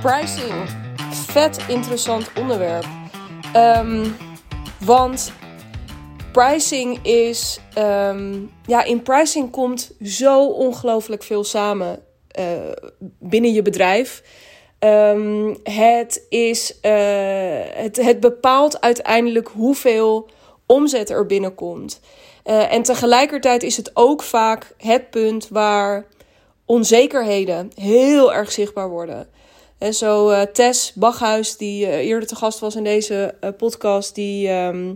pricing. Vet interessant onderwerp. Ehm, want pricing is. ehm, ja, in pricing komt zo ongelooflijk veel samen eh, binnen je bedrijf. Ehm, het, is, eh, het, het bepaalt uiteindelijk hoeveel omzet er binnenkomt. Eh, en tegelijkertijd is het ook vaak het punt waar onzekerheden heel erg zichtbaar worden. En zo eh, Tess Bachhuis, die eh, eerder te gast was in deze eh, podcast, die ehm,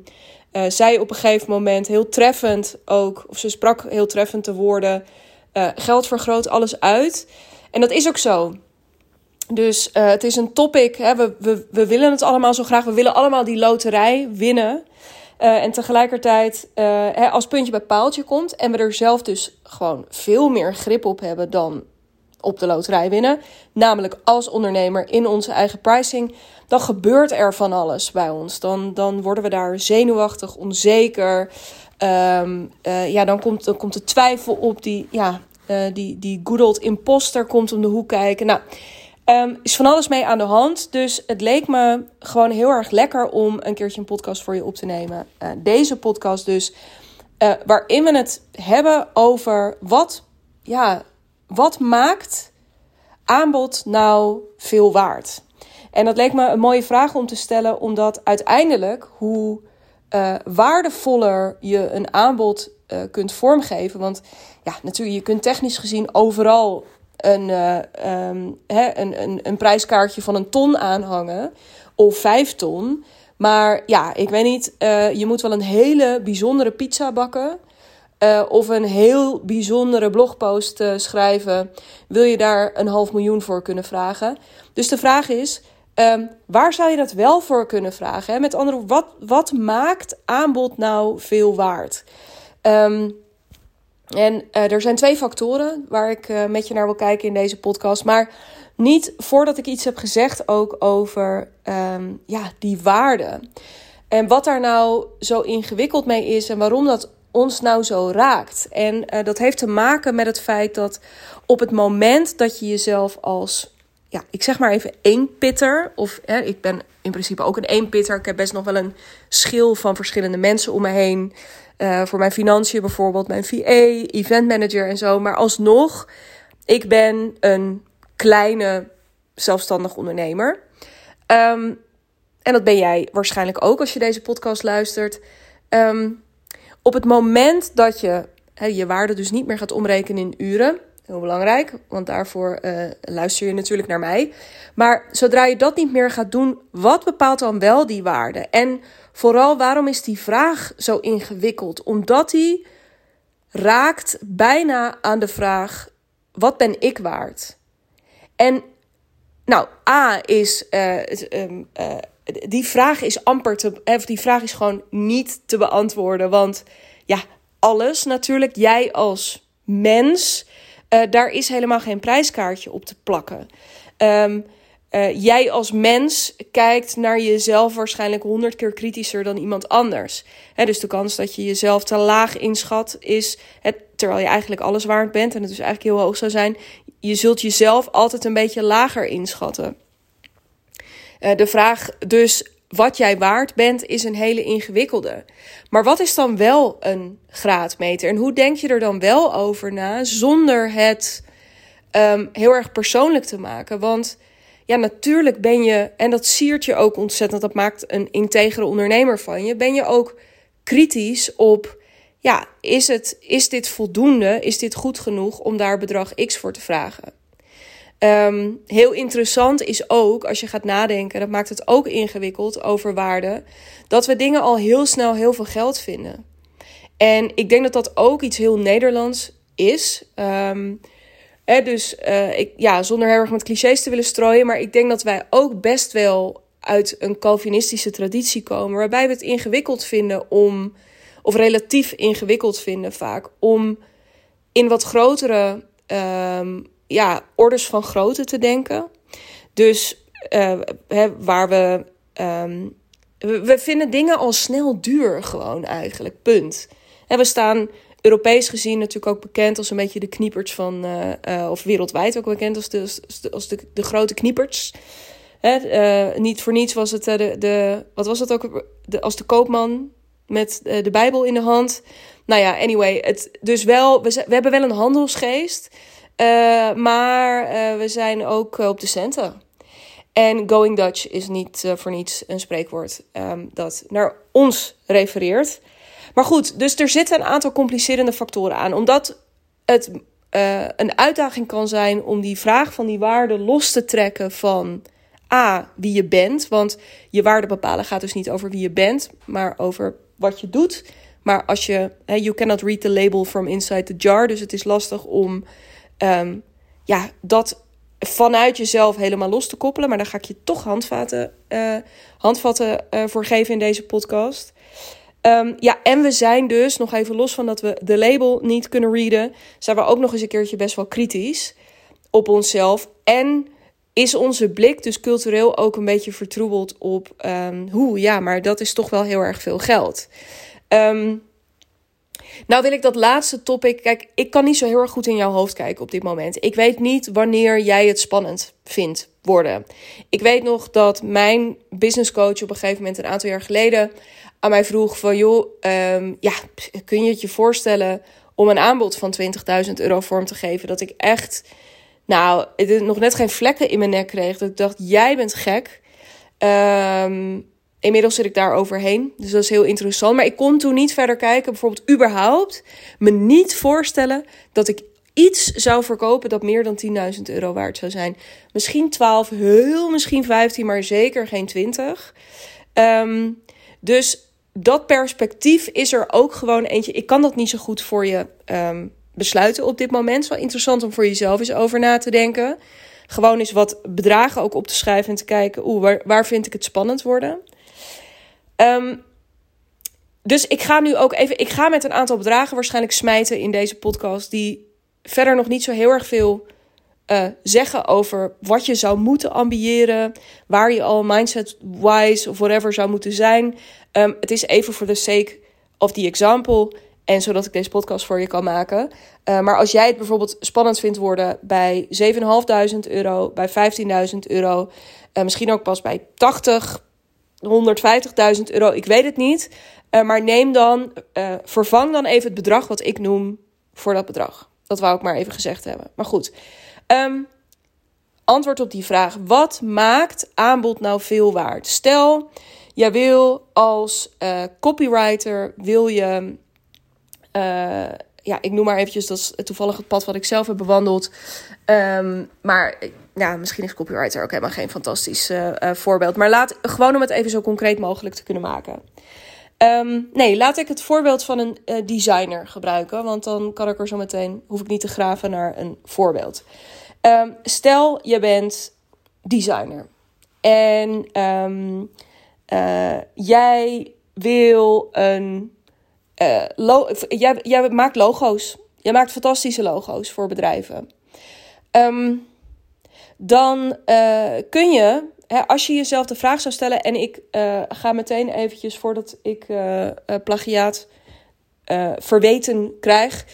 eh, zei op een gegeven moment heel treffend ook, of ze sprak heel treffend te woorden, geld vergroot alles uit. En dat is ook zo. Dus het is een topic, hè, we, we, we willen het allemaal zo graag, we willen allemaal die loterij winnen. Uh, en tegelijkertijd, uh, hè, als puntje bij paaltje komt en we er zelf dus gewoon veel meer grip op hebben dan op de loterij winnen, namelijk als ondernemer in onze eigen pricing, dan gebeurt er van alles bij ons. Dan, dan worden we daar zenuwachtig, onzeker. Um, uh, ja, dan komt, dan komt de twijfel op, die, ja, die, die good old imposter komt om de hoek kijken. Nou, Um, is van alles mee aan de hand. Dus het leek me gewoon heel erg lekker om een keertje een podcast voor je op te nemen. Uh, deze podcast dus. Uh, waarin we het hebben over wat, ja, wat maakt aanbod nou veel waard? En dat leek me een mooie vraag om te stellen, omdat uiteindelijk hoe uh, waardevoller je een aanbod kunt vormgeven. Want ja, natuurlijk, je kunt technisch gezien overal een, uh, um, hè, een, een, een prijskaartje van een ton aanhangen of vijf ton. Maar ja, ik weet niet, je moet wel een hele bijzondere pizza bakken. Uh, of een heel bijzondere blogpost schrijven. Wil je daar een half miljoen voor kunnen vragen? Dus de vraag is, um, waar zou je dat wel voor kunnen vragen? Hè? Met andere woorden, wat, wat maakt aanbod nou veel waard? Um, en uh, er zijn twee factoren waar ik uh, met je naar wil kijken in deze podcast. Maar niet voordat ik iets heb gezegd ook over um, ja, die waarde. En wat daar nou zo ingewikkeld mee is en waarom dat ons nou zo raakt. En uh, dat heeft te maken met het feit dat op het moment dat je jezelf als, ja, ik zeg maar even eenpitter, of hè, ik ben in principe ook een eenpitter. Ik heb best nog wel een schil van verschillende mensen om me heen. Uh, voor mijn financiën bijvoorbeeld, mijn VA, event manager en zo. Maar alsnog, ik ben een kleine zelfstandig ondernemer. Um, en dat ben jij waarschijnlijk ook als je deze podcast luistert. Um, op het moment dat je he, je waarde dus niet meer gaat omrekenen in uren. Heel belangrijk, want daarvoor uh, luister je natuurlijk naar mij. Maar zodra je dat niet meer gaat doen, wat bepaalt dan wel die waarde? En vooral, waarom is die vraag zo ingewikkeld? Omdat die raakt bijna aan de vraag: wat ben ik waard? En nou, A is. Uh, die vraag is amper te. Of die vraag is gewoon niet te beantwoorden. Want ja, alles natuurlijk. Jij als mens. Uh, daar is helemaal geen prijskaartje op te plakken. Um, uh, jij als mens kijkt naar jezelf waarschijnlijk honderd keer kritischer dan iemand anders. Dus de kans dat je jezelf te laag inschat is, het, terwijl je eigenlijk alles waard bent en het dus eigenlijk heel hoog zou zijn, je zult jezelf altijd een beetje lager inschatten. Uh, de vraag dus wat jij waard bent is een hele ingewikkelde. Maar wat is dan wel een graadmeter en hoe denk je er dan wel over na zonder het um, heel erg persoonlijk te maken? Want ja, natuurlijk ben je, en dat siert je ook ontzettend, dat maakt een integere ondernemer van je, ben je ook kritisch op, ja, is, het, is dit voldoende, is dit goed genoeg om daar bedrag X voor te vragen? Um, heel interessant is ook, als je gaat nadenken, dat maakt het ook ingewikkeld over waarde, dat we dingen al heel snel heel veel geld vinden. En ik denk dat dat ook iets heel Nederlands is. Um, He, dus uh, ik, ja, zonder heel erg met clichés te willen strooien, maar ik denk dat wij ook best wel uit een Calvinistische traditie komen, waarbij we het ingewikkeld vinden om, of relatief ingewikkeld vinden vaak, om in wat grotere um, ja, orders van grootte te denken. Dus uh, he, waar we, um, we, we vinden dingen al snel duur, gewoon eigenlijk, punt. He, we staan Europees gezien natuurlijk ook bekend als een beetje de kniepers van, of wereldwijd ook bekend als de, als de, de, grote kniepers. Hè, niet voor niets was het de, de, wat was het ook, de, als de koopman met de Bijbel in de hand. Nou ja, anyway, het, dus wel, we, we hebben wel een handelsgeest, maar we zijn ook op de centen. En Going Dutch is niet voor niets een spreekwoord um, dat naar ons refereert. Maar goed, dus er zitten een aantal complicerende factoren aan. Omdat het een uitdaging kan zijn om die vraag van die waarde los te trekken van A, wie je bent. Want je waarde bepalen gaat dus niet over wie je bent, maar over wat je doet. Maar als je, you cannot read the label from inside the jar. Dus het is lastig om um, ja, dat vanuit jezelf helemaal los te koppelen. Maar daar ga ik je toch handvaten, uh, handvatten uh, voor geven in deze podcast. Um, ja, en we zijn dus, nog even los van dat we de label niet kunnen readen, zijn we ook nog eens een keertje best wel kritisch op onszelf. En is onze blik dus cultureel ook een beetje vertroebeld op um, hoe, ja, maar dat is toch wel heel erg veel geld. Um, nou wil ik dat laatste topic. Kijk, ik kan niet zo heel erg goed in jouw hoofd kijken op dit moment. Ik weet niet wanneer jij het spannend vindt worden. Ik weet nog dat mijn business coach op een gegeven moment een aantal jaar geleden aan mij vroeg van joh, um, ja, kun je het je voorstellen om een aanbod van 20.000 euro vorm te geven? Dat ik echt, nou, nog net geen vlekken in mijn nek kreeg. Dat ik dacht, jij bent gek. Um, Inmiddels zit ik daar overheen. Dus dat is heel interessant. Maar ik kon toen niet verder kijken. Bijvoorbeeld überhaupt me niet voorstellen dat ik iets zou verkopen dat meer dan 10.000 euro waard zou zijn. Misschien 12, heel misschien 15, maar zeker geen 20. Um, dus dat perspectief is er ook gewoon eentje. Ik kan dat niet zo goed voor je um, besluiten op dit moment. Het wel interessant om voor jezelf eens over na te denken. Gewoon eens wat bedragen ook op te schrijven en te kijken, oeh, waar, waar vind ik het spannend worden? Um, dus ik ga nu ook even. Ik ga met een aantal bedragen waarschijnlijk smijten in deze podcast. Die verder nog niet zo heel erg veel uh, zeggen over wat je zou moeten ambiëren. Waar je al mindset-wise of whatever zou moeten zijn. Um, het is even voor de sake of the example. En zodat ik deze podcast voor je kan maken. Uh, maar als jij het bijvoorbeeld spannend vindt worden bij 7.500 euro, bij 15.000 euro, uh, misschien ook pas bij 80, 150.000 euro, ik weet het niet. Uh, maar neem dan, uh, vervang dan even het bedrag wat ik noem voor dat bedrag. Dat wou ik maar even gezegd hebben. Maar goed. Um, antwoord op die vraag. Wat maakt aanbod nou veel waard? Stel, jij wil als uh, copywriter, wil je... ja, ik noem maar eventjes, dat is toevallig het pad wat ik zelf heb bewandeld. Um, maar ja, misschien is copywriter ook helemaal geen fantastisch uh, voorbeeld. Maar laat gewoon om het even zo concreet mogelijk te kunnen maken. Um, nee, laat ik het voorbeeld van een uh, designer gebruiken. Want dan kan ik er zo meteen, hoef ik niet te graven naar een voorbeeld. Um, stel, je bent designer. En uh, jij wil een. Jij maakt logo's. Jij maakt fantastische logo's voor bedrijven. Um, dan uh, kun je, hè, als je jezelf de vraag zou stellen, en ik uh, ga meteen eventjes voordat ik uh, plagiaat verweten krijg.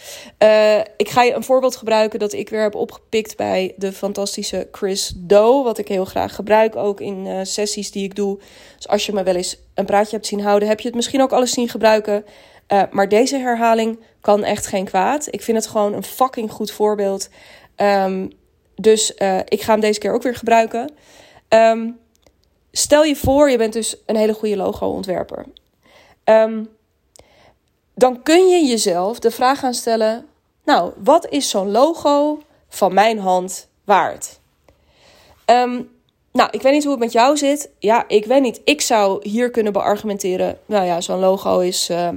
ik ga je een voorbeeld gebruiken dat ik weer heb opgepikt bij de fantastische Chris Doe, wat ik heel graag gebruik ook in sessies die ik doe. Dus als je me wel eens een praatje hebt zien houden, heb je het misschien ook alles zien gebruiken. maar deze herhaling kan echt geen kwaad. Ik vind het gewoon een fucking goed voorbeeld. Um, dus uh, ik ga hem deze keer ook weer gebruiken. Um, stel je voor, je bent dus een hele goede logo-ontwerper. Um, dan kun je jezelf de vraag gaan stellen: Nou, wat is zo'n logo van mijn hand waard? Um, nou, ik weet niet hoe het met jou zit. Ja, ik weet niet. Ik zou hier kunnen beargumenteren. Nou ja, zo'n logo is uh,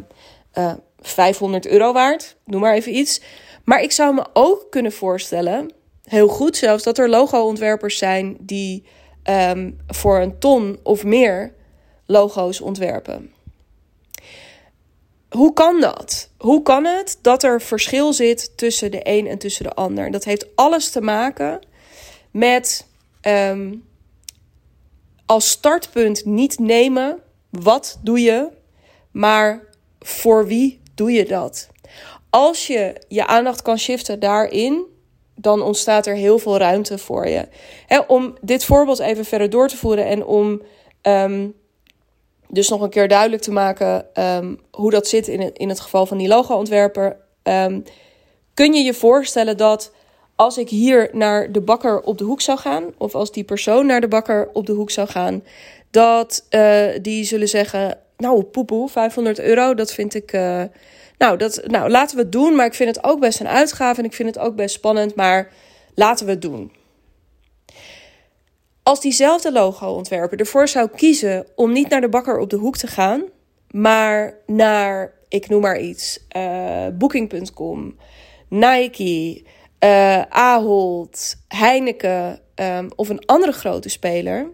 uh, 500 euro waard. Noem maar even iets. Maar ik zou me ook kunnen voorstellen heel goed zelfs dat er logo-ontwerpers zijn die um, voor een ton of meer logo's ontwerpen. Hoe kan dat? Hoe kan het dat er verschil zit tussen de een en tussen de ander? Dat heeft alles te maken met um, als startpunt niet nemen wat doe je, maar voor wie doe je dat? als je je aandacht kan shiften daarin, dan ontstaat er heel veel ruimte voor je. om dit voorbeeld even verder door te voeren en om ehm, dus nog een keer duidelijk te maken um, hoe dat zit in het, in het geval van die logo-ontwerper. Um, kun je je voorstellen dat als ik hier naar de bakker op de hoek zou gaan, of als die persoon naar de bakker op de hoek zou gaan, dat uh, die zullen zeggen: Nou, poepoe, 500 euro, dat vind ik. Uh, nou, dat, nou, laten we het doen. Maar ik vind het ook best een uitgave en ik vind het ook best spannend. Maar laten we het doen. Als diezelfde logo-ontwerper ervoor zou kiezen om niet naar de bakker op de hoek te gaan, maar naar, ik noem maar iets, uh, Booking.com, Nike, uh, Ahold, Heineken um, of een andere grote speler,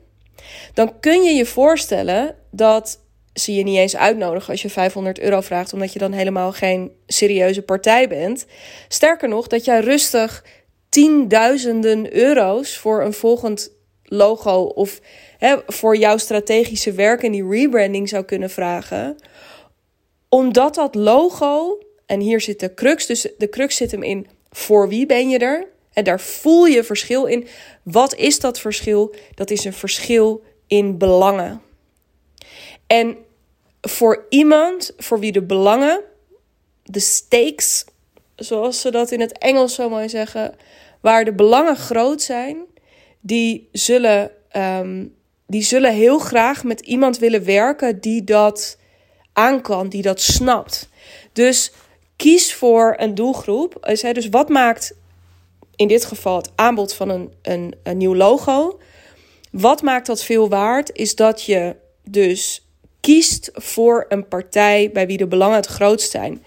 dan kun je je voorstellen dat ze je niet eens uitnodigen als je 500 euro vraagt, omdat je dan helemaal geen serieuze partij bent. Sterker nog, dat jij rustig tienduizenden euro's voor een volgend logo of hè, voor jouw strategische werk en die rebranding zou kunnen vragen. Omdat dat logo, en hier zit de crux, dus de crux zit hem in voor wie ben je er? En daar voel je verschil in. Wat is dat verschil? Dat is een verschil in belangen. En voor iemand voor wie de belangen, de stakes, zoals ze dat in het Engels zo mooi zeggen, waar de belangen groot zijn, die zullen, um, die zullen heel graag met iemand willen werken die dat aan kan, die dat snapt. Dus kies voor een doelgroep. Dus wat maakt in dit geval het aanbod van een, een nieuw logo? Wat maakt dat veel waard? Is dat je dus kiest voor een partij bij wie de belangen het grootst zijn.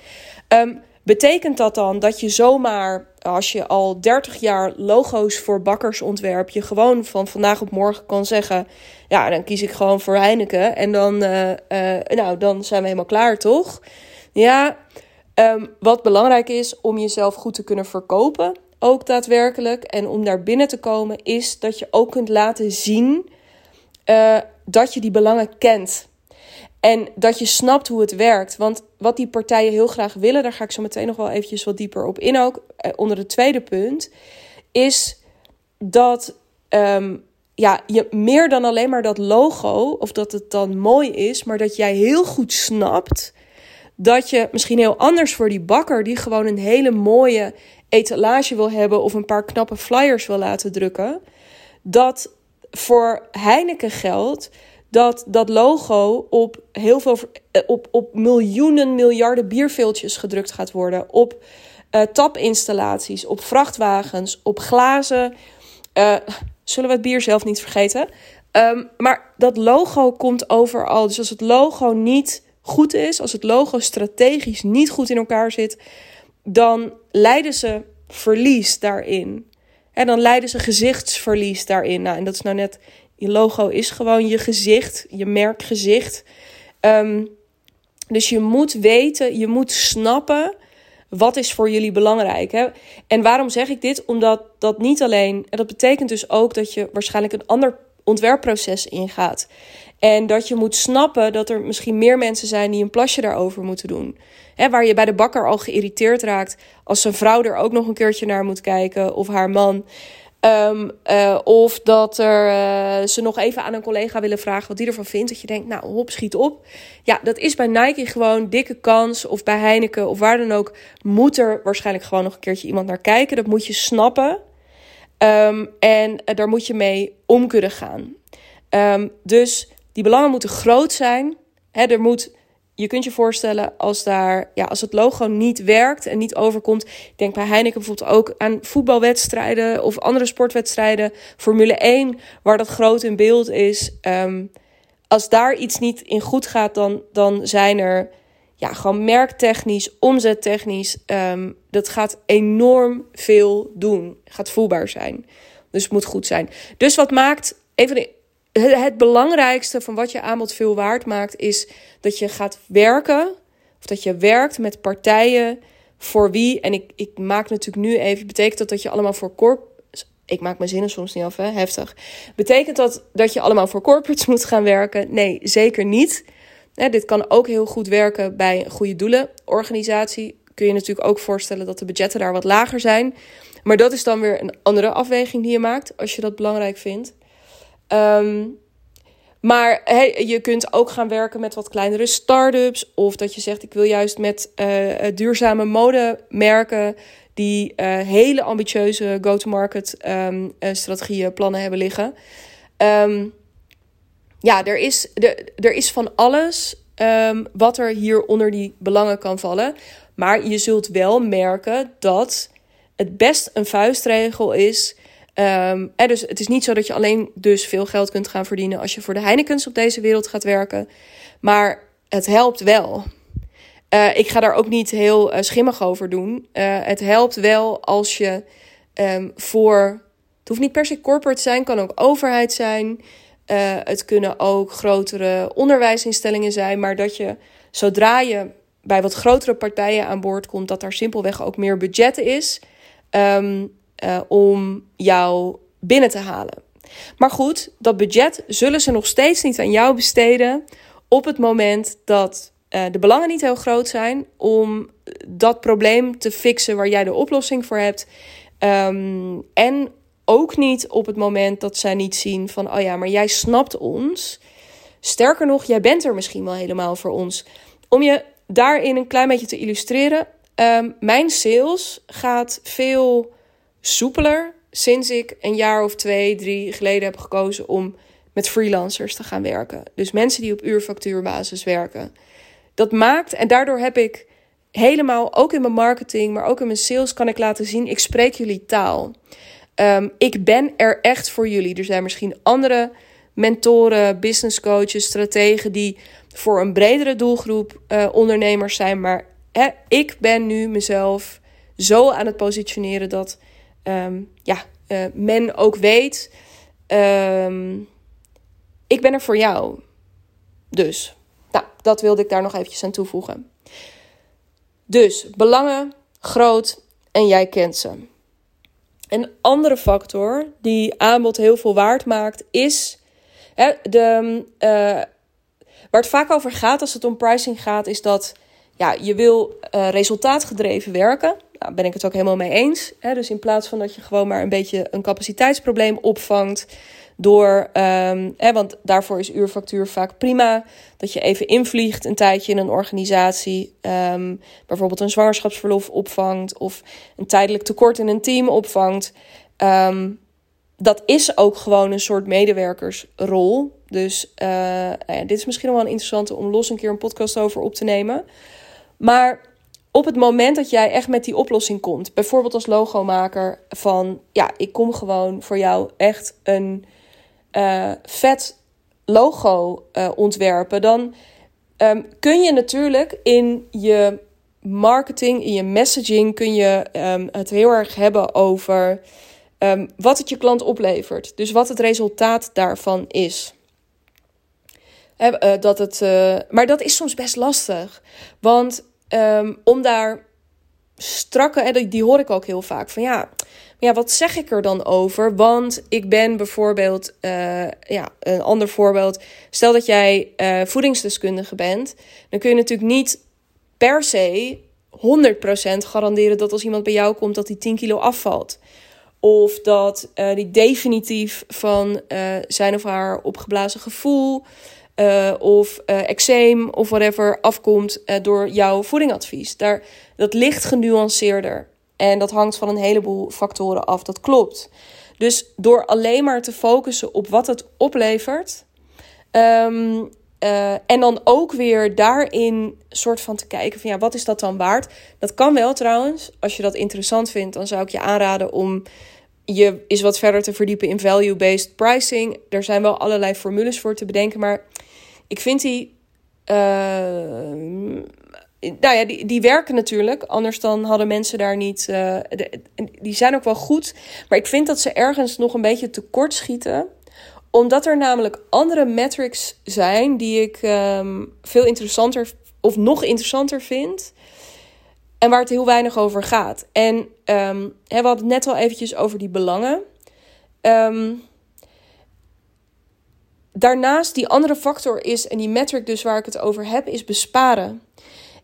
Um, betekent dat dan dat je zomaar, als je al 30 jaar logo's voor bakkers ontwerpt, je gewoon van vandaag op morgen kan zeggen: Ja, dan kies ik gewoon voor Heineken. En dan, uh, uh, nou, dan zijn we helemaal klaar, toch? Ja, um, wat belangrijk is om jezelf goed te kunnen verkopen, ook daadwerkelijk. En om daar binnen te komen, is dat je ook kunt laten zien uh, dat je die belangen kent. En dat je snapt hoe het werkt. Want wat die partijen heel graag willen, daar ga ik zo meteen nog wel eventjes wat dieper op in ook. Eh, onder het tweede punt, is dat um, ja, je meer dan alleen maar dat logo, of dat het dan mooi is, maar dat jij heel goed snapt dat je misschien heel anders voor die bakker, die gewoon een hele mooie etalage wil hebben of een paar knappe flyers wil laten drukken, dat voor Heineken geldt dat dat logo op heel veel eh, op, op miljoenen miljarden bierveeltjes gedrukt gaat worden, op uh, tapinstallaties, op vrachtwagens, op glazen. Uh, zullen we het bier zelf niet vergeten? Um, maar dat logo komt overal. Dus als het logo niet goed is, als het logo strategisch niet goed in elkaar zit, dan leiden ze verlies daarin. En dan leiden ze gezichtsverlies daarin. Nou, en dat is nou net je logo is gewoon je gezicht, je merkgezicht. Um, dus je moet weten, je moet snappen wat is voor jullie belangrijk. Hè? En waarom zeg ik dit? Omdat dat niet alleen, en dat betekent dus ook dat je waarschijnlijk een ander ontwerpproces ingaat. En dat je moet snappen dat er misschien meer mensen zijn die een plasje daarover moeten doen. Hè, waar je bij de bakker al geïrriteerd raakt als zijn vrouw er ook nog een keertje naar moet kijken of haar man. Um, uh, of dat er, uh, ze nog even aan een collega willen vragen wat die ervan vindt. Dat je denkt, nou hop, schiet op. Ja, dat is bij Nike gewoon dikke kans. Of bij Heineken of waar dan ook. Moet er waarschijnlijk gewoon nog een keertje iemand naar kijken. Dat moet je snappen. Um, en uh, daar moet je mee om kunnen gaan. Um, dus die belangen moeten groot zijn. Hè, er moet je kunt je voorstellen als daar, ja, als het logo niet werkt en niet overkomt. Denk bij Heineken bijvoorbeeld ook aan voetbalwedstrijden of andere sportwedstrijden, Formule 1, waar dat groot in beeld is. Um, als daar iets niet in goed gaat, dan, dan zijn er ja, gewoon merktechnisch, omzettechnisch. Um, dat gaat enorm veel doen. Gaat voelbaar zijn. Dus het moet goed zijn. Dus wat maakt, even het belangrijkste van wat je aanbod veel waard maakt, is dat je gaat werken. Of dat je werkt met partijen voor wie. En ik, ik maak natuurlijk nu even. Betekent dat dat je allemaal voor corp. Ik maak mijn zinnen soms niet af, hè? heftig. Betekent dat dat je allemaal voor corporates moet gaan werken? Nee, zeker niet. dit kan ook heel goed werken bij een goede doelenorganisatie. kun je natuurlijk ook voorstellen dat de budgetten daar wat lager zijn. Maar dat is dan weer een andere afweging die je maakt als je dat belangrijk vindt. Ehm, maar je kunt ook gaan werken met wat kleinere start-ups. Of dat je zegt, ik wil juist met uh, duurzame modemerken... die uh, hele ambitieuze go-to-market um, strategieën, plannen hebben liggen. Um, ja, er is, er, er is van alles wat er hier onder die belangen kan vallen. Maar je zult wel merken dat het best een vuistregel is. Um, dus het is niet zo dat je alleen dus veel geld kunt gaan verdienen als je voor de Heinekens op deze wereld gaat werken. Maar het helpt wel. Uh, ik ga daar ook niet heel uh, schimmig over doen. Uh, het helpt wel als je um, voor. Het hoeft niet per se corporate te zijn, kan ook overheid zijn. Het kunnen ook grotere onderwijsinstellingen zijn. Maar dat je zodra je bij wat grotere partijen aan boord komt, dat daar simpelweg ook meer budget is um, uh, om jou binnen te halen. Maar goed, dat budget zullen ze nog steeds niet aan jou besteden op het moment dat uh, de belangen niet heel groot zijn om dat probleem te fixen waar jij de oplossing voor hebt. Um, en ook niet op het moment dat zij niet zien van, oh ja, maar jij snapt ons. Sterker nog, jij bent er misschien wel helemaal voor ons. Om je daarin een klein beetje te illustreren, um, mijn sales gaat veel soepeler sinds ik een jaar of twee, drie geleden heb gekozen om met freelancers te gaan werken. Dus mensen die op uurfactuurbasis werken. Dat maakt, en daardoor heb ik helemaal, ook in mijn marketing, maar ook in mijn sales, kan ik laten zien, ik spreek jullie taal. Um, ik ben er echt voor jullie. Er zijn misschien andere mentoren, business coaches, strategen die voor een bredere doelgroep uh, ondernemers zijn. Maar ik ben nu mezelf zo aan het positioneren dat um, ja, uh, men ook weet: um, ik ben er voor jou. Dus, nou, dat wilde ik daar nog eventjes aan toevoegen. Dus belangen groot en jij kent ze. Een andere factor die aanbod heel veel waard maakt, is hè, de, uh, waar het vaak over gaat als het om pricing gaat, is dat ja, je wil uh, resultaatgedreven werken. Nou, ben ik het ook helemaal mee eens. Hè? Dus in plaats van dat je gewoon maar een beetje een capaciteitsprobleem opvangt, door, um, hè, want daarvoor is uurfactuur vaak prima. Dat je even invliegt een tijdje in een organisatie. Um, bijvoorbeeld een zwangerschapsverlof opvangt. Of een tijdelijk tekort in een team opvangt. Um, dat is ook gewoon een soort medewerkersrol. Dus uh, nou dit is misschien wel een interessante om los een keer een podcast over op te nemen. Maar op het moment dat jij echt met die oplossing komt, bijvoorbeeld als logomaker van ja, ik kom gewoon voor jou echt een uh, vet logo uh, ontwerpen, dan um, kun je natuurlijk in je marketing, in je messaging, kun je um, het heel erg hebben over um, wat het je klant oplevert. Dus wat het resultaat daarvan is. He, uh, dat het, maar dat is soms best lastig. Want om daar strakke, en die hoor ik ook heel vaak, van ja, ja, wat zeg ik er dan over? Want ik ben bijvoorbeeld, uh, ja, een ander voorbeeld. Stel dat jij uh, voedingsdeskundige bent, dan kun je natuurlijk niet per se 100% garanderen dat als iemand bij jou komt, dat hij 10 kilo afvalt. Of dat uh, die definitief van zijn of haar opgeblazen gevoel uh, of uh, eczeem of whatever afkomt uh, door jouw voedingadvies. Daar, dat ligt genuanceerder. En dat hangt van een heleboel factoren af. Dat klopt. Dus door alleen maar te focussen op wat het oplevert. Uh, en dan ook weer daarin soort van te kijken van ja, wat is dat dan waard? Dat kan wel trouwens. Als je dat interessant vindt, dan zou ik je aanraden om je eens wat verder te verdiepen in value-based pricing. Er zijn wel allerlei formules voor te bedenken, maar ik vind die. Uh, nou ja, die, die werken natuurlijk. Anders dan hadden mensen daar niet. De, die zijn ook wel goed. Maar ik vind dat ze ergens nog een beetje tekort schieten. Omdat er namelijk andere metrics zijn die ik um, veel interessanter of nog interessanter vind. En waar het heel weinig over gaat. En um, we hadden het net al eventjes over die belangen. Um, daarnaast, die andere factor is, en die metric dus waar ik het over heb, is besparen.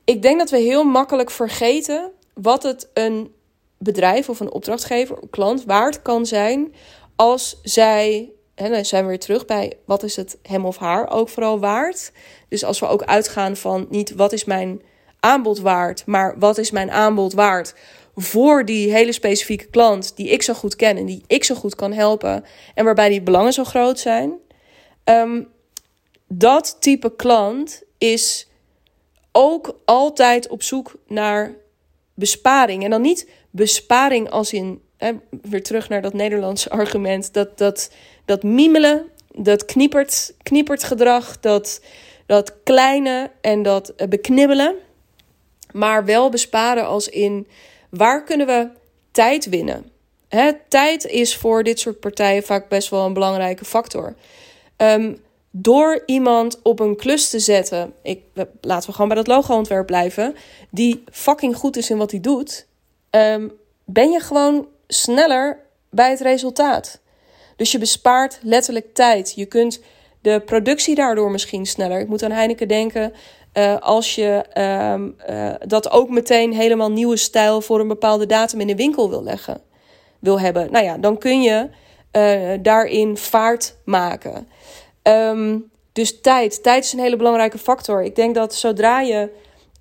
ik denk dat we heel makkelijk vergeten wat het een bedrijf of een opdrachtgever, een klant waard kan zijn als zij, en dan zijn we weer terug bij wat is het hem of haar ook vooral waard. Dus als we ook uitgaan van niet wat is mijn aanbod waard, maar wat is mijn aanbod waard voor die hele specifieke klant die ik zo goed ken en die ik zo goed kan helpen en waarbij die belangen zo groot zijn. Ehm, dat type klant is ook altijd op zoek naar besparing. En dan niet besparing als in, hè, weer terug naar dat Nederlandse argument, dat, dat, dat mimelen, dat kniepert, kniepert gedrag, dat, dat kleine en dat beknibbelen. Maar wel besparen als in waar kunnen we tijd winnen? Hè, tijd is voor dit soort partijen vaak best wel een belangrijke factor. Um, door iemand op een klus te zetten, ik, laten we gewoon bij dat logo-ontwerp blijven, die fucking goed is in wat hij doet, ehm, ben je gewoon sneller bij het resultaat. Dus je bespaart letterlijk tijd. Je kunt de productie daardoor misschien sneller. Ik moet aan Heineken denken. Uh, als je um, uh, dat ook meteen helemaal nieuwe stijl voor een bepaalde datum in de winkel wil leggen, wil hebben. Nou ja, dan kun je uh, daarin vaart maken. Um, dus tijd. Tijd is een hele belangrijke factor. Ik denk dat zodra je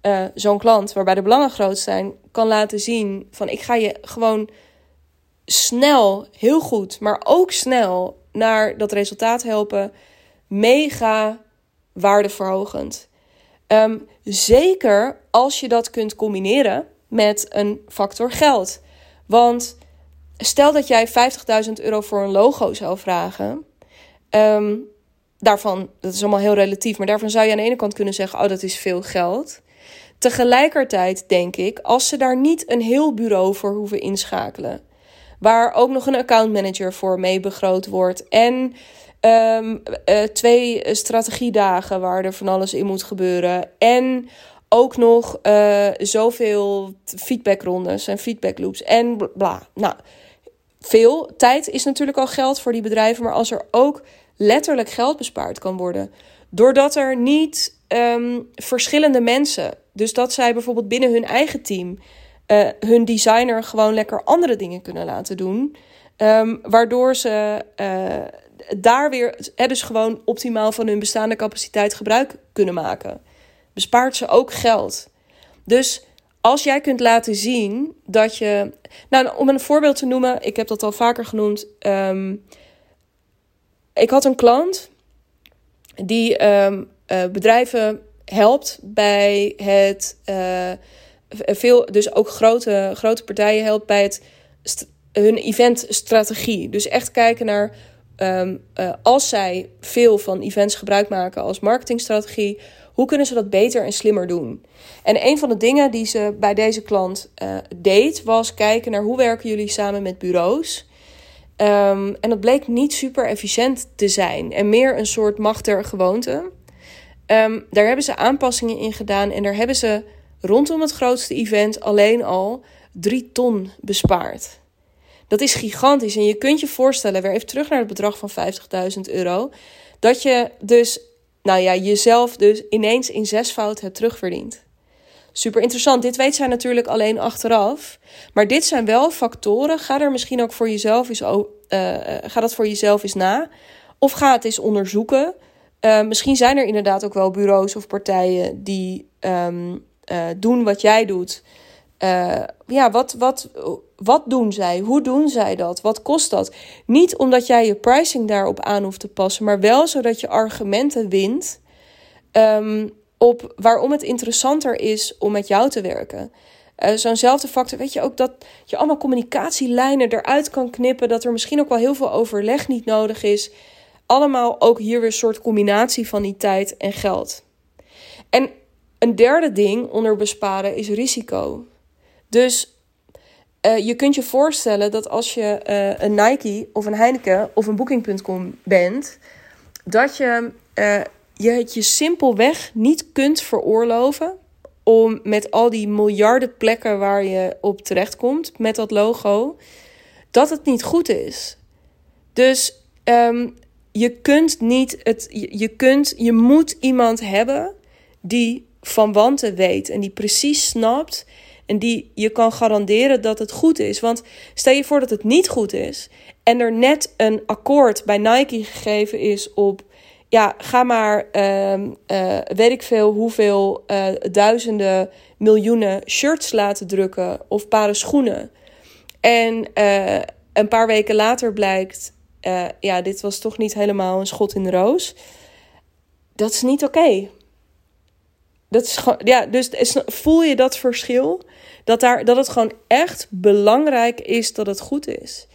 uh, zo'n klant, waarbij de belangen groot zijn, kan laten zien van ik ga je gewoon snel, heel goed, maar ook snel naar dat resultaat helpen. Mega waardeverhogend. Um, zeker als je dat kunt combineren met een factor geld. Want stel dat jij 50.000 euro voor een logo zou vragen. Um, daarvan, dat is allemaal heel relatief, maar daarvan zou je aan de ene kant kunnen zeggen: Oh, dat is veel geld. Tegelijkertijd denk ik, als ze daar niet een heel bureau voor hoeven inschakelen, waar ook nog een accountmanager voor mee begroot wordt en um, uh, twee strategiedagen waar er van alles in moet gebeuren en ook nog uh, zoveel feedbackrondes en feedbackloops en bla. Nou, veel tijd is natuurlijk al geld voor die bedrijven, maar als er ook letterlijk geld bespaard kan worden. Doordat er niet um, verschillende mensen, dus dat zij bijvoorbeeld binnen hun eigen team uh, hun designer gewoon lekker andere dingen kunnen laten doen. Um, waardoor ze uh, daar weer hè, dus gewoon optimaal van hun bestaande capaciteit gebruik kunnen maken. Bespaart ze ook geld. Dus als jij kunt laten zien dat je. Nou, om een voorbeeld te noemen, ik heb dat al vaker genoemd. Um, ik had een klant die um, uh, bedrijven helpt bij het. Uh, veel, dus ook grote, grote partijen helpt bij het hun eventstrategie. Dus echt kijken naar. Um, uh, als zij veel van events gebruik maken als marketingstrategie, hoe kunnen ze dat beter en slimmer doen? En een van de dingen die ze bij deze klant uh, deed, was kijken naar hoe werken jullie samen met bureaus. Um, en dat bleek niet super efficiënt te zijn en meer een soort macht der gewoonte. Um, daar hebben ze aanpassingen in gedaan en daar hebben ze rondom het grootste event alleen al drie ton bespaard. Dat is gigantisch en je kunt je voorstellen, weer even terug naar het bedrag van 50.000 euro, dat je dus, nou ja, jezelf dus ineens in zesvoud hebt terugverdiend. Super interessant. Dit weet zij natuurlijk alleen achteraf. Maar dit zijn wel factoren. Ga er misschien ook voor jezelf eens, uh, ga dat voor jezelf eens na. Of ga het eens onderzoeken. Uh, misschien zijn er inderdaad ook wel bureaus of partijen die uh, doen wat jij doet. ja, wat, wat, wat doen zij? Hoe doen zij dat? Wat kost dat? Niet omdat jij je pricing daarop aan hoeft te passen, maar wel zodat je argumenten wint. Um, op waarom het interessanter is om met jou te werken. Uh, Zo'nzelfde factor, weet je ook dat je allemaal communicatielijnen eruit kan knippen, dat er misschien ook wel heel veel overleg niet nodig is. Allemaal ook hier weer een soort combinatie van die tijd en geld. En een derde ding onder besparen is risico. Dus uh, je kunt je voorstellen dat als je uh, een Nike of een Heineken of een Booking.com bent, dat je je het je simpelweg niet kunt veroorloven om met al die miljarden plekken waar je op terechtkomt met dat logo, dat het niet goed is. Dus um, je kunt niet het, je, kunt, je moet iemand hebben die van wanten weet en die precies snapt en die je kan garanderen dat het goed is. Want stel je voor dat het niet goed is en er net een akkoord bij Nike gegeven is op ja, ga maar, uh, weet ik veel, hoeveel uh, duizenden miljoenen shirts laten drukken of paren schoenen. En uh, een paar weken later blijkt, ja, dit was toch niet helemaal een schot in de roos. Dat is niet oké. Dat is gewoon, ja, dus voel je dat verschil? Dat, daar, dat het gewoon echt belangrijk is dat het goed is.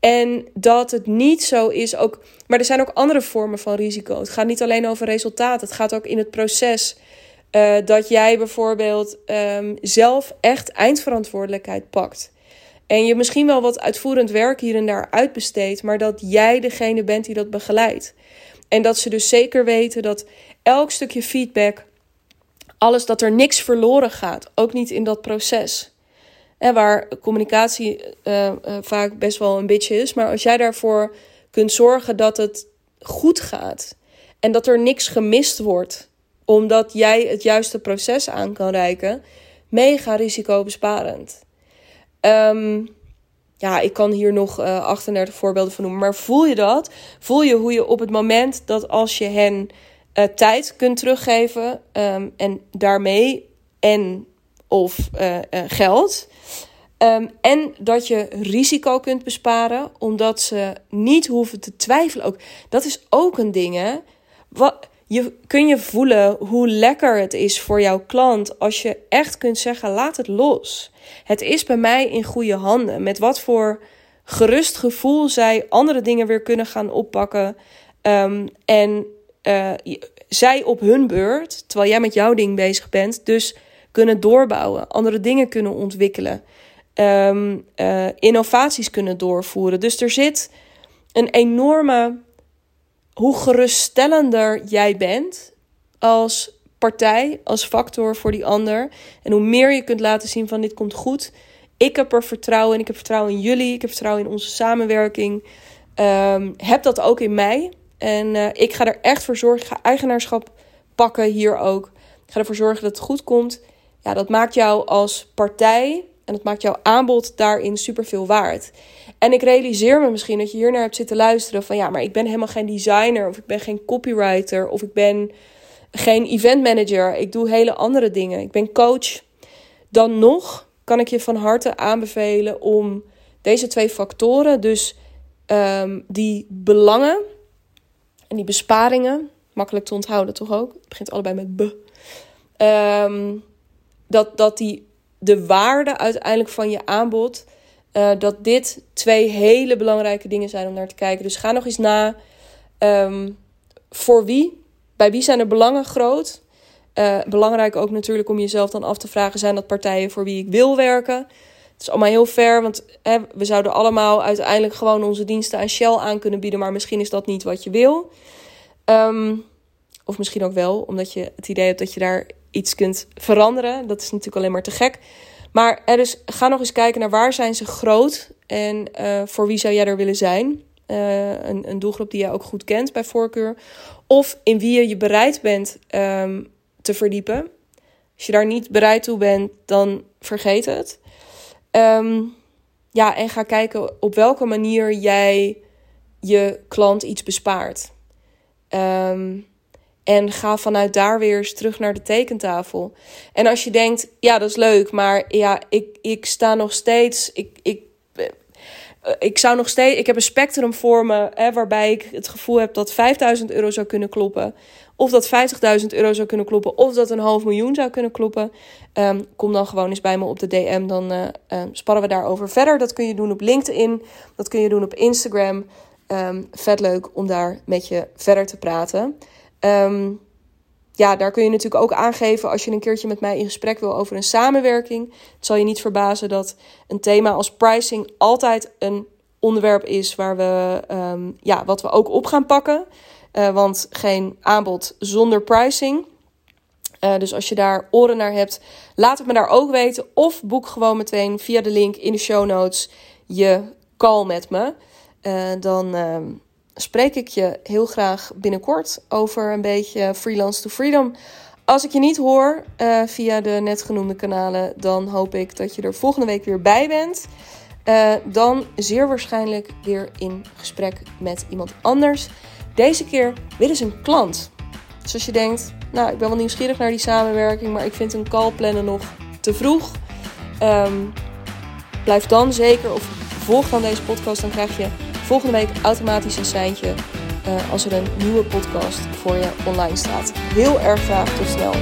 En dat het niet zo is ook. Maar er zijn ook andere vormen van risico. Het gaat niet alleen over resultaat. Het gaat ook in het proces. Uh, dat jij bijvoorbeeld um, zelf echt eindverantwoordelijkheid pakt. En je misschien wel wat uitvoerend werk hier en daar uitbesteedt. Maar dat jij degene bent die dat begeleidt. En dat ze dus zeker weten dat elk stukje feedback. Alles dat er niks verloren gaat. Ook niet in dat proces. En waar communicatie uh, uh, vaak best wel een beetje is. Maar als jij daarvoor kunt zorgen dat het goed gaat. En dat er niks gemist wordt. Omdat jij het juiste proces aan kan reiken. Mega risicobesparend. Um, ja, ik kan hier nog uh, 38 voorbeelden van noemen. Maar voel je dat? Voel je hoe je op het moment dat als je hen uh, tijd kunt teruggeven. Um, en daarmee en of uh, uh, geld. Um, en dat je risico kunt besparen, omdat ze niet hoeven te twijfelen. Ook, dat is ook een ding, hè? Wat, je, kun je voelen hoe lekker het is voor jouw klant als je echt kunt zeggen: laat het los. Het is bij mij in goede handen. Met wat voor gerust gevoel zij andere dingen weer kunnen gaan oppakken. Um, en uh, zij op hun beurt, terwijl jij met jouw ding bezig bent, dus kunnen doorbouwen, andere dingen kunnen ontwikkelen, um, uh, innovaties kunnen doorvoeren. Dus er zit een enorme, hoe geruststellender jij bent als partij, als factor voor die ander. En hoe meer je kunt laten zien van dit komt goed. Ik heb er vertrouwen in, ik heb vertrouwen in jullie, ik heb vertrouwen in onze samenwerking. Um, heb dat ook in mij. En uh, ik ga er echt voor zorgen, ik ga eigenaarschap pakken hier ook. Ik ga ervoor zorgen dat het goed komt ja, dat maakt jou als partij en dat maakt jouw aanbod daarin superveel waard. En ik realiseer me misschien dat je hier naar hebt zitten luisteren van ja, maar ik ben helemaal geen designer of ik ben geen copywriter of ik ben geen event manager. Ik doe hele andere dingen. Ik ben coach. Dan nog kan ik je van harte aanbevelen om deze twee factoren, dus um, die belangen en die besparingen, makkelijk te onthouden toch ook? Het begint allebei met b. Um, dat, dat die, de waarde uiteindelijk van je aanbod, uh, dat dit twee hele belangrijke dingen zijn om naar te kijken. Dus ga nog eens na um, voor wie, bij wie zijn de belangen groot. Uh, belangrijk ook natuurlijk om jezelf dan af te vragen: zijn dat partijen voor wie ik wil werken? Het is allemaal heel fair, want hè, we zouden allemaal uiteindelijk gewoon onze diensten aan Shell aan kunnen bieden, maar misschien is dat niet wat je wil. Um, of misschien ook wel, omdat je het idee hebt dat je daar iets kunt veranderen. Dat is natuurlijk alleen maar te gek. Maar is, ga nog eens kijken naar waar zijn ze groot en uh, voor wie zou jij er willen zijn. Uh, een, een, doelgroep die je ook goed kent bij voorkeur. Of in wie je je bereid bent um, te verdiepen. Als je daar niet bereid toe bent, dan vergeet het. Um, ja, en ga kijken op welke manier jij je klant iets bespaart. Um, en ga vanuit daar weer eens terug naar de tekentafel. En als je denkt, ja, dat is leuk, maar ja, ik, ik sta nog steeds. Ik, ik, eh, ik zou nog steeds. Ik heb een spectrum voor me waarbij ik het gevoel heb dat 5000 euro zou kunnen kloppen. Of dat 50.000 euro zou kunnen kloppen. Of dat een half miljoen zou kunnen kloppen. Um, kom dan gewoon eens bij me op de DM. Dan uh, sparren we daarover verder. Dat kun je doen op LinkedIn. Dat kun je doen op Instagram. Um, vet leuk om daar met je verder te praten. Ja, daar kun je natuurlijk ook aangeven als je een keertje met mij in gesprek wil over een samenwerking. Het zal je niet verbazen dat een thema als pricing altijd een onderwerp is waar we, ja, wat we ook op gaan pakken. Uh, want geen aanbod zonder pricing. Uh, dus als je daar oren naar hebt, laat het me daar ook weten. Of boek gewoon meteen via de link in de show notes je call met me. Uh, dan spreek ik je heel graag binnenkort over een beetje freelance to freedom Als ik je niet hoor via de net genoemde kanalen, dan hoop ik dat je er volgende week weer bij bent. Dan zeer waarschijnlijk weer in gesprek met iemand anders. Deze keer weer eens een klant. Dus als je denkt, nou, ik ben wel nieuwsgierig naar die samenwerking, maar ik vind een call plannen nog te vroeg. Um, blijf dan zeker of volg dan deze podcast. Dan krijg je volgende week automatisch een seintje uh, als er een nieuwe podcast voor je online staat. Heel erg graag tot snel.